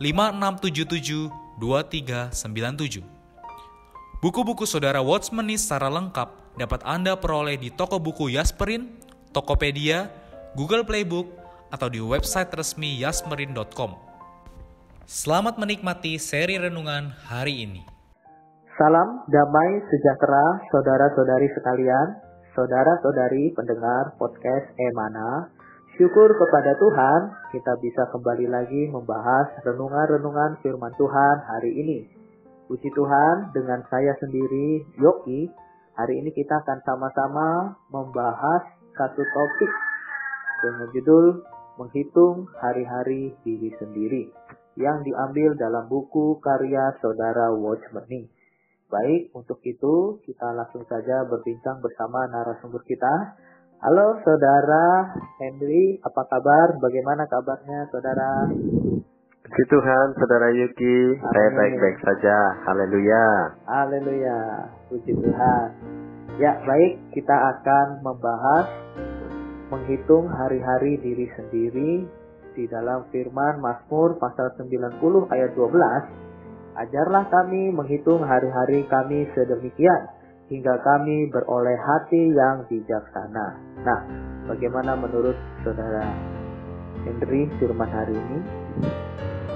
5677 2397. Buku-buku saudara Watchmeni secara lengkap dapat Anda peroleh di toko buku Yasmerin, Tokopedia, Google Playbook, atau di website resmi yasmerin.com. Selamat menikmati seri renungan hari ini. Salam damai sejahtera saudara-saudari sekalian, saudara-saudari pendengar podcast Emana Syukur kepada Tuhan, kita bisa kembali lagi membahas renungan-renungan firman Tuhan hari ini. Puji Tuhan, dengan saya sendiri, Yoki, hari ini kita akan sama-sama membahas satu topik dengan judul Menghitung Hari-Hari Diri Sendiri yang diambil dalam buku karya saudara Watchmeni. Baik, untuk itu kita langsung saja berbincang bersama narasumber kita, Halo saudara Henry, apa kabar? Bagaimana kabarnya saudara? Puji Tuhan, saudara Yuki, Amin. saya baik-baik saja. Haleluya. Haleluya, puji Tuhan. Ya, baik, kita akan membahas menghitung hari-hari diri sendiri di dalam firman Mazmur pasal 90 ayat 12. Ajarlah kami menghitung hari-hari kami sedemikian hingga kami beroleh hati yang bijaksana. Nah, bagaimana menurut saudara Henry firman hari ini?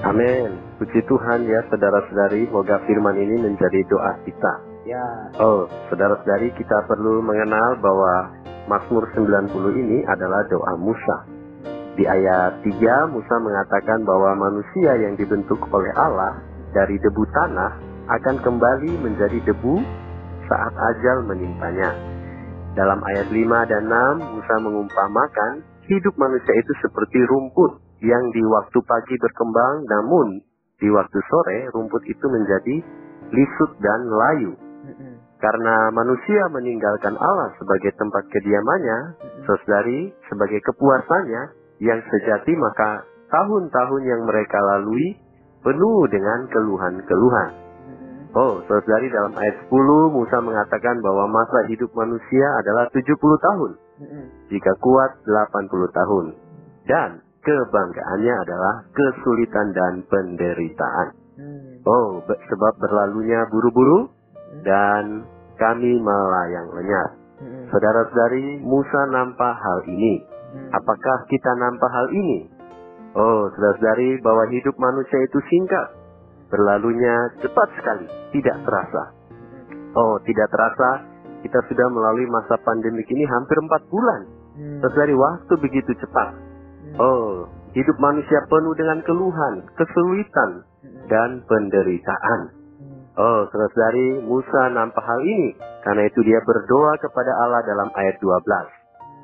Amin. Puji Tuhan ya saudara-saudari, semoga firman ini menjadi doa kita. Ya. Oh, saudara-saudari kita perlu mengenal bahwa Mazmur 90 ini adalah doa Musa. Di ayat 3 Musa mengatakan bahwa manusia yang dibentuk oleh Allah dari debu tanah akan kembali menjadi debu saat ajal menimpanya. Dalam ayat 5 dan 6, Musa mengumpamakan hidup manusia itu seperti rumput yang di waktu pagi berkembang, namun di waktu sore rumput itu menjadi lisut dan layu. Karena manusia meninggalkan Allah sebagai tempat kediamannya, saudari sebagai kepuasannya yang sejati maka tahun-tahun yang mereka lalui penuh dengan keluhan-keluhan. Oh, saudari dalam ayat 10 Musa mengatakan bahwa masa hidup manusia adalah 70 tahun. Jika kuat 80 tahun. Dan kebanggaannya adalah kesulitan dan penderitaan. Mm. Oh, sebab berlalunya buru-buru dan kami melayang lenyap. Saudara-saudari, Musa nampak hal ini. Apakah kita nampak hal ini? Oh, saudara-saudari, bahwa hidup manusia itu singkat Berlalunya cepat sekali, tidak terasa. Oh, tidak terasa, kita sudah melalui masa pandemik ini hampir empat bulan. Hmm. dari waktu begitu cepat. Hmm. Oh, hidup manusia penuh dengan keluhan, kesulitan, hmm. dan penderitaan. Hmm. Oh, saudari Musa nampak hal ini. Karena itu dia berdoa kepada Allah dalam ayat 12.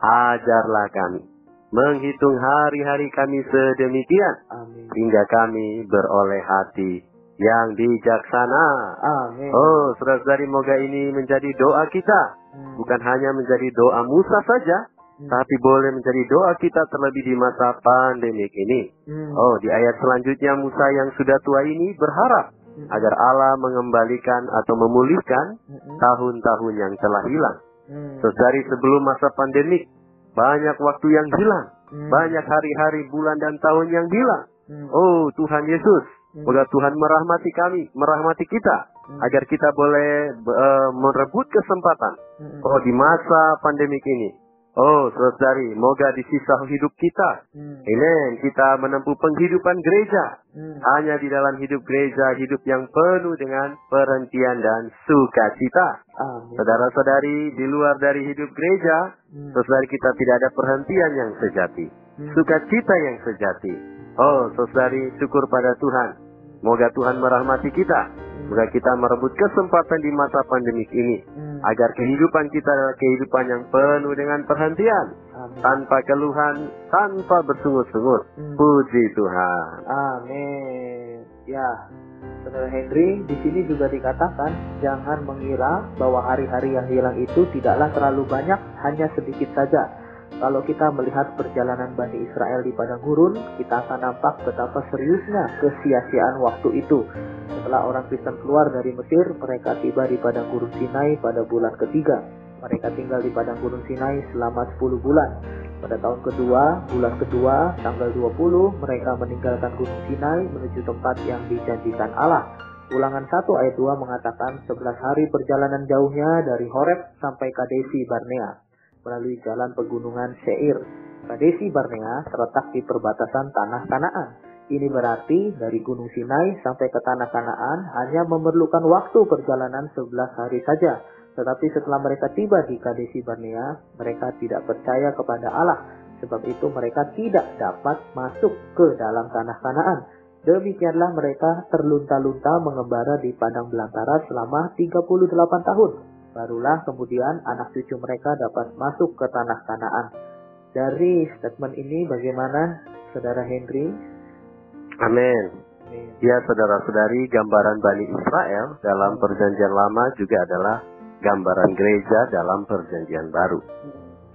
Ajarlah kami menghitung hari-hari kami sedemikian Amin. hingga kami beroleh hati yang bijaksana. Amin. Oh, saudara-saudari, moga ini menjadi doa kita. Hmm. Bukan hanya menjadi doa Musa saja, hmm. tapi boleh menjadi doa kita terlebih di masa pandemik ini. Hmm. Oh, di ayat selanjutnya Musa yang sudah tua ini berharap hmm. agar Allah mengembalikan atau memulihkan hmm. tahun-tahun yang telah hilang. Hmm. Saudari, sebelum masa pandemik, banyak waktu yang hilang. Hmm. Banyak hari-hari, bulan, dan tahun yang hilang. Hmm. Oh, Tuhan Yesus, Hmm. Semoga Tuhan merahmati kami, merahmati kita, hmm. agar kita boleh uh, merebut kesempatan. Hmm. Oh di masa pandemik ini, Oh, saudari, moga di sisa hidup kita. Hmm. Amen. Kita menempuh penghidupan gereja. Hmm. Hanya di dalam hidup gereja, hidup yang penuh dengan perhentian dan sukacita. Saudara-saudari, di luar dari hidup gereja, Hmm. saudari kita tidak ada perhentian yang sejati. Hmm. Sukacita yang sejati. Oh, saudari, syukur pada Tuhan. Moga Tuhan merahmati kita. Moga kita merebut kesempatan di masa pandemik ini. Hmm. Agar kehidupan kita adalah kehidupan yang penuh dengan perhentian. Amin. Tanpa keluhan, tanpa bersungut-sungut. Hmm. Puji Tuhan. Amin. Ya, Saudara Henry, di sini juga dikatakan jangan mengira bahwa hari-hari yang hilang itu tidaklah terlalu banyak, hanya sedikit saja. Kalau kita melihat perjalanan Bani Israel di padang gurun, kita akan nampak betapa seriusnya kesia-siaan waktu itu. Setelah orang Kristen keluar dari Mesir, mereka tiba di padang gurun Sinai pada bulan ketiga. Mereka tinggal di padang gurun Sinai selama 10 bulan. Pada tahun kedua, bulan kedua, tanggal 20, mereka meninggalkan Gunung Sinai menuju tempat yang dijanjikan Allah. Ulangan 1 ayat 2 mengatakan 11 hari perjalanan jauhnya dari Horeb sampai Kadesi Barnea melalui jalan pegunungan Seir. Kadesi Barnea terletak di perbatasan tanah Kanaan. Ini berarti dari Gunung Sinai sampai ke tanah Kanaan hanya memerlukan waktu perjalanan 11 hari saja. Tetapi setelah mereka tiba di Kadesi Barnea, mereka tidak percaya kepada Allah. Sebab itu mereka tidak dapat masuk ke dalam tanah Kanaan. Demikianlah mereka terlunta-lunta mengembara di padang belantara selama 38 tahun. Barulah kemudian anak cucu mereka dapat masuk ke tanah Kanaan. Dari statement ini bagaimana Saudara Henry? Amin. Ya, saudara-saudari, gambaran Bani Israel dalam perjanjian lama juga adalah gambaran gereja dalam perjanjian baru.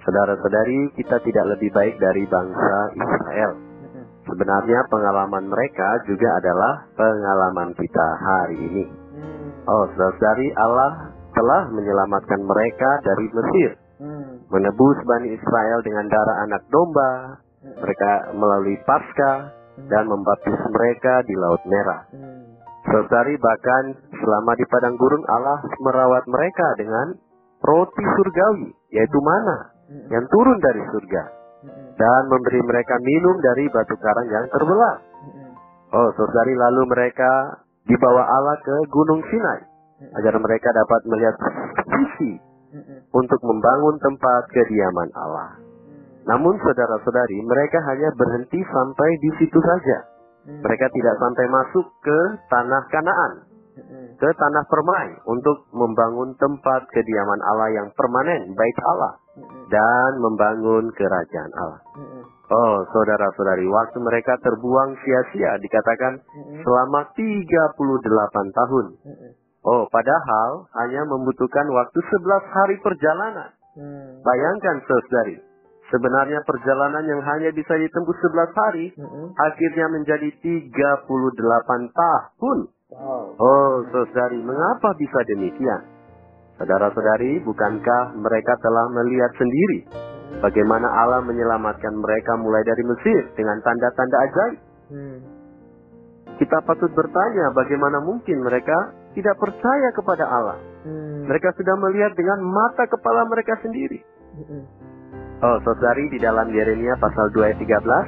Saudara-saudari, kita tidak lebih baik dari bangsa Israel. Sebenarnya pengalaman mereka juga adalah pengalaman kita hari ini. Oh, saudara-saudari, Allah telah menyelamatkan mereka dari Mesir, menebus Bani Israel dengan darah anak domba, mereka melalui Paskah, dan membaptis mereka di Laut Merah. Saudari bahkan selama di padang gurun Allah merawat mereka dengan roti surgawi, yaitu mana, yang turun dari surga, dan memberi mereka minum dari batu karang yang terbelah. Oh, saudari lalu mereka dibawa Allah ke Gunung Sinai, agar mereka dapat melihat visi untuk membangun tempat kediaman Allah. Namun saudara-saudari, mereka hanya berhenti sampai di situ saja. Mereka tidak sampai masuk ke tanah Kanaan, ke tanah permai untuk membangun tempat kediaman Allah yang permanen, baik Allah, dan membangun kerajaan Allah. Oh, saudara-saudari, waktu mereka terbuang sia-sia dikatakan selama 38 tahun. Oh, padahal hanya membutuhkan waktu 11 hari perjalanan. Bayangkan, saudari, Sebenarnya perjalanan yang hanya bisa ditembus 11 hari, akhirnya menjadi 38 tahun. Oh, saudari, mengapa bisa demikian? Saudara-saudari, bukankah mereka telah melihat sendiri bagaimana Allah menyelamatkan mereka mulai dari Mesir dengan tanda-tanda ajaib? Kita patut bertanya bagaimana mungkin mereka tidak percaya kepada Allah. Mereka sudah melihat dengan mata kepala mereka sendiri. Oh, saudari di dalam Yeremia pasal 2 ayat 13,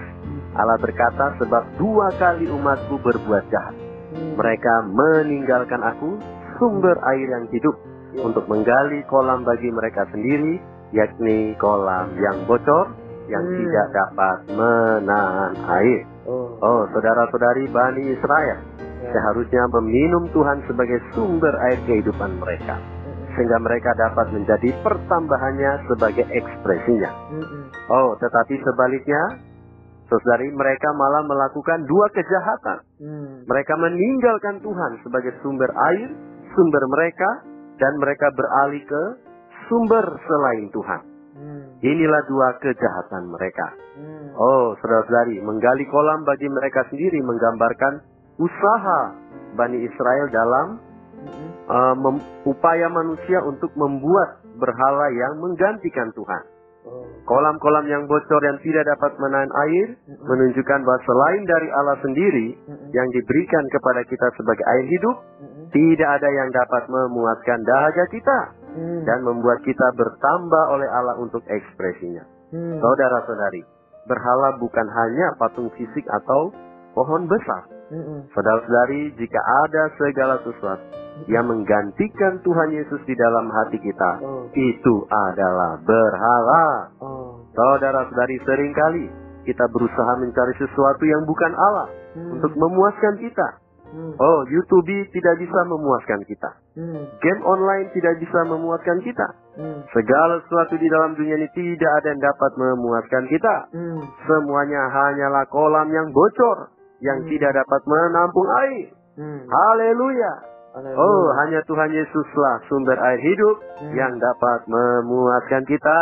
Allah berkata sebab dua kali umatku berbuat jahat. Mereka meninggalkan aku, sumber air yang hidup, untuk menggali kolam bagi mereka sendiri, yakni kolam yang bocor, yang Hmm. tidak dapat menahan air. Oh, Oh, saudara-saudari Bani Israel. Seharusnya meminum Tuhan sebagai sumber air kehidupan mereka sehingga mereka dapat menjadi pertambahannya sebagai ekspresinya. Oh, tetapi sebaliknya, saudari mereka malah melakukan dua kejahatan. Mereka meninggalkan Tuhan sebagai sumber air, sumber mereka, dan mereka beralih ke sumber selain Tuhan. Inilah dua kejahatan mereka. Oh, saudara-saudari, menggali kolam bagi mereka sendiri menggambarkan usaha Bani Israel dalam uh, mem- upaya manusia untuk membuat berhala yang menggantikan Tuhan. Kolam-kolam yang bocor yang tidak dapat menahan air menunjukkan bahwa selain dari Allah sendiri yang diberikan kepada kita sebagai air hidup, tidak ada yang dapat memuaskan dahaga kita. Hmm. dan membuat kita bertambah oleh Allah untuk ekspresinya. Hmm. Saudara-saudari, berhala bukan hanya patung fisik atau pohon besar. Mm-mm. Saudara-saudari, jika ada segala sesuatu yang menggantikan Tuhan Yesus di dalam hati kita, Oh. itu adalah berhala. Oh. Saudara-saudari, sering kali kita berusaha mencari sesuatu yang bukan Allah Hmm. untuk memuaskan kita. Hmm. Oh, YouTube tidak bisa memuaskan kita. Hmm. Game online tidak bisa memuaskan kita. Hmm. Segala sesuatu di dalam dunia ini tidak ada yang dapat memuaskan kita. Hmm. Semuanya hanyalah kolam yang bocor yang Hmm. tidak dapat menampung air. Hmm. Haleluya. Haleluya. Oh, hanya Tuhan Yesuslah sumber air hidup Hmm. yang dapat memuaskan kita.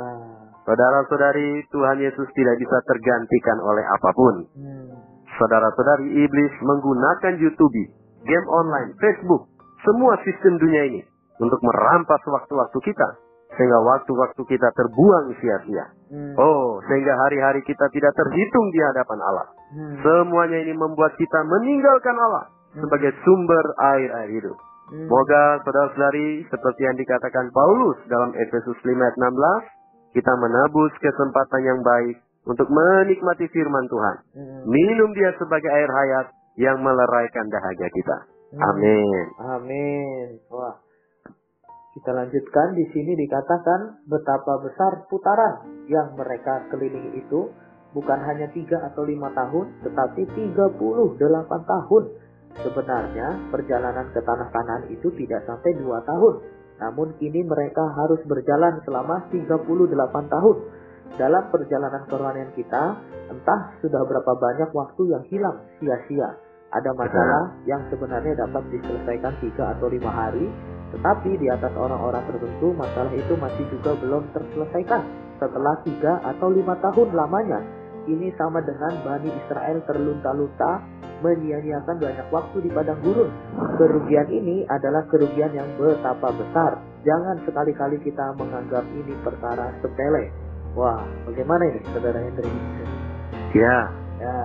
Ah. Saudara-saudari, Tuhan Yesus tidak bisa tergantikan oleh apa pun. Hmm. Saudara-saudari, iblis menggunakan YouTube, game online, Facebook, semua sistem dunia ini untuk merampas waktu-waktu kita sehingga waktu-waktu kita terbuang sia-sia. Hmm. Oh, sehingga hari-hari kita tidak terhitung di hadapan Allah. Hmm. Semuanya ini membuat kita meninggalkan Allah sebagai sumber air-air hidup. Hmm. Semoga saudara-saudari seperti yang dikatakan Paulus dalam Efesus 5 ayat 16, kita menebus kesempatan yang baik untuk menikmati firman Tuhan. Hmm. Minum dia sebagai air hayat yang meleraikan dahaga kita. Hmm. Amin. Amin. Wah. Kita lanjutkan di sini dikatakan betapa besar putaran yang mereka kelilingi itu bukan hanya tiga atau lima tahun, tetapi 38 tahun. Sebenarnya perjalanan ke tanah kanan itu tidak sampai dua tahun. Namun kini mereka harus berjalan selama 38 tahun. Dalam perjalanan kerohanian kita, entah sudah berapa banyak waktu yang hilang sia-sia. Ada masalah yang sebenarnya dapat diselesaikan tiga atau lima hari, tetapi di atas orang-orang tertentu masalah itu masih juga belum terselesaikan setelah tiga atau lima tahun lamanya. Ini sama dengan Bani Israel terlunta-lunta menyia-nyiakan banyak waktu di padang gurun. Kerugian ini adalah kerugian yang betapa besar. Jangan sekali-kali kita menganggap ini perkara sepele. Wah, bagaimana ini, Saudara Hendri? Ya, Ya,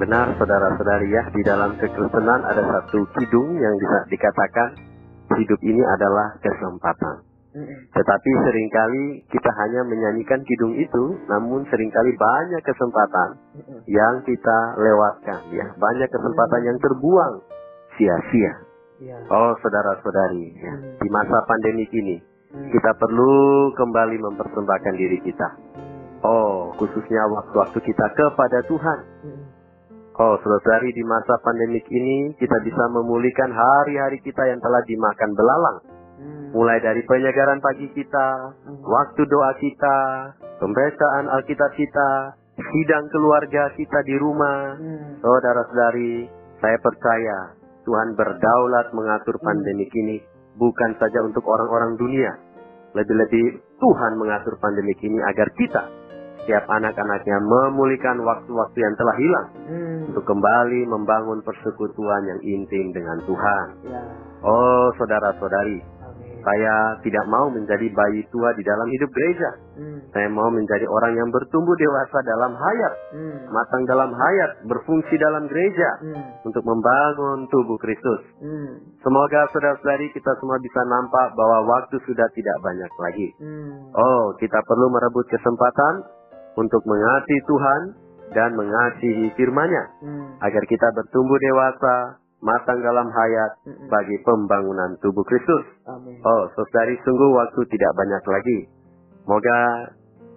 benar saudara-saudari ya, di dalam kekristenan ada satu kidung yang bisa dikatakan hidup ini adalah kesempatan. Tetapi sering kali kita hanya menyanyikan kidung itu, namun sering kali banyak kesempatan yang kita lewatkan ya. Banyak kesempatan yang terbuang sia-sia. Ya. Oh, saudara-saudari, ya. Hmm. di masa pandemi ini Mm. kita perlu kembali mempersembahkan diri kita. Mm. Oh, khususnya waktu-waktu kita kepada Tuhan. Mm. Oh, saudari di masa pandemik ini kita bisa memulihkan hari-hari kita yang telah dimakan belalang. Mm. Mulai dari penyegaran pagi kita, Mm. waktu doa kita, pembacaan Alkitab kita, sidang keluarga kita di rumah. Mm. Saudara-saudari, saya percaya Tuhan berdaulat mengatur pandemik ini bukan saja untuk orang-orang dunia. Lebih-lebih Tuhan mengatur pandemik ini agar kita, setiap anak-anaknya memulihkan waktu-waktu yang telah hilang Mm. untuk kembali membangun persekutuan yang intim dengan Tuhan. Ya, Oh, saudara-saudari. Saya tidak mau menjadi bayi tua di dalam hidup gereja. Mm. Saya mau menjadi orang yang bertumbuh dewasa dalam hayat, Mm. matang dalam hayat, berfungsi dalam gereja Mm. untuk membangun tubuh Kristus. Mm. Semoga saudara-saudari kita semua bisa nampak bahwa waktu sudah tidak banyak lagi. Mm. Oh, kita perlu merebut kesempatan untuk mengasihi Tuhan dan mengasihi firman-Nya Mm. agar kita bertumbuh dewasa, matang dalam hayat Mm-mm. bagi pembangunan tubuh Kristus. Amin. Oh, saudari sungguh waktu tidak banyak lagi. Semoga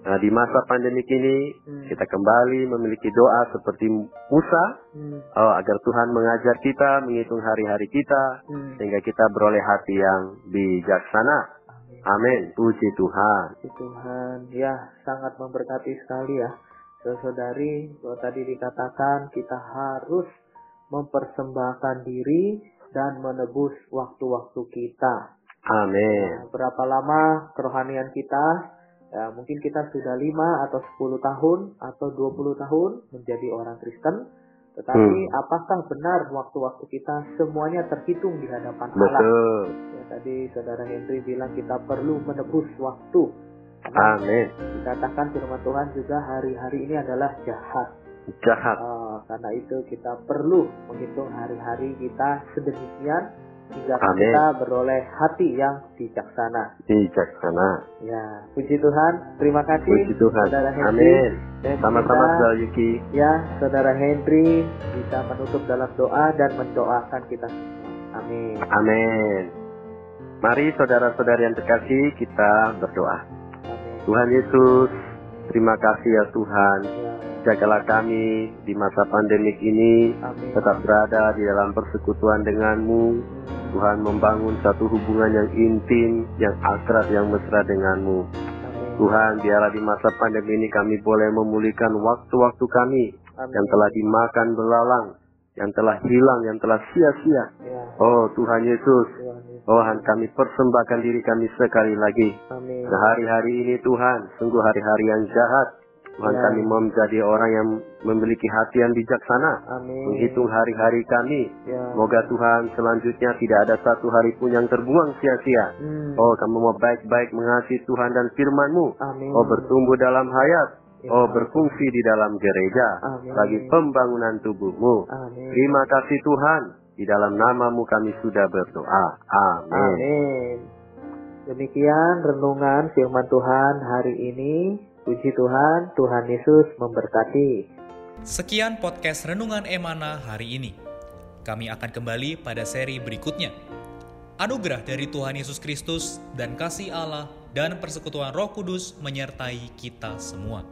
eh, di masa pandemik ini Mm. kita kembali memiliki doa seperti Musa Mm. oh, agar Tuhan mengajar kita menghitung hari-hari kita Mm. sehingga kita beroleh hati yang bijaksana. Amin. Puji Tuhan. Puji Tuhan, ya sangat memberkati sekali ya. Saudari, bahwa tadi dikatakan kita harus mempersembahkan diri dan menebus waktu-waktu kita. Amin. Nah, berapa lama kerohanian kita? Ya, mungkin kita sudah 5 atau 10 tahun atau 20 tahun menjadi orang Kristen. Tetapi Hmm. apakah benar waktu-waktu kita semuanya terhitung di hadapan Allah? Betul. Ya, tadi saudara Henry bilang kita perlu menebus waktu. Amin. dikatakan firman Tuhan juga hari-hari ini adalah jahat. Jahat. Oh, karena itu kita perlu menghitung hari-hari kita sedemikian hingga Amin. kita beroleh hati yang bijaksana. Bijaksana. Ya, puji Tuhan. Terima kasih Puji Tuhan. Saudara Henry. Amin. Dan Sama-sama Saudara Yuki. Ya, Saudara Henry bisa menutup dalam doa dan mendoakan kita semua. Amin. Amin. Mari saudara-saudari yang terkasih kita berdoa. Amin. Tuhan Yesus, terima kasih ya Tuhan. Ya, Jagalah kami di masa pandemik ini amin. tetap berada di dalam persekutuan denganmu. Tuhan membangun satu hubungan yang intim, yang akrab, yang mesra denganmu. Amin. Tuhan, biarlah di masa pandemi ini kami boleh memulihkan waktu-waktu kami Amin. yang telah dimakan belalang, yang telah hilang, yang telah sia-sia. Ya, Oh Tuhan Yesus, Tuhan Yesus. Tuhan kami persembahkan diri kami sekali lagi. Amin. Nah, hari-hari ini Tuhan, sungguh hari-hari yang jahat. Tuhan Ya. kami mau menjadi orang yang memiliki hati yang bijaksana. Amin. Menghitung hari-hari kami. Ya. Semoga Tuhan selanjutnya tidak ada satu hari pun yang terbuang sia-sia. Hmm. Oh kami mau baik-baik mengasihi Tuhan dan firman-Mu. Amin. Oh bertumbuh dalam hayat. Ya. Oh berfungsi di dalam gereja. Amin. Bagi pembangunan tubuhmu. Amin. Terima kasih Tuhan. Di dalam namamu kami sudah berdoa. Amin. Amin. Demikian renungan firman Tuhan hari ini. Puji Tuhan, Tuhan Yesus memberkati. Sekian podcast Renungan Emana hari ini. Kami akan kembali pada seri berikutnya. Anugerah dari Tuhan Yesus Kristus dan kasih Allah dan persekutuan Roh Kudus menyertai kita semua.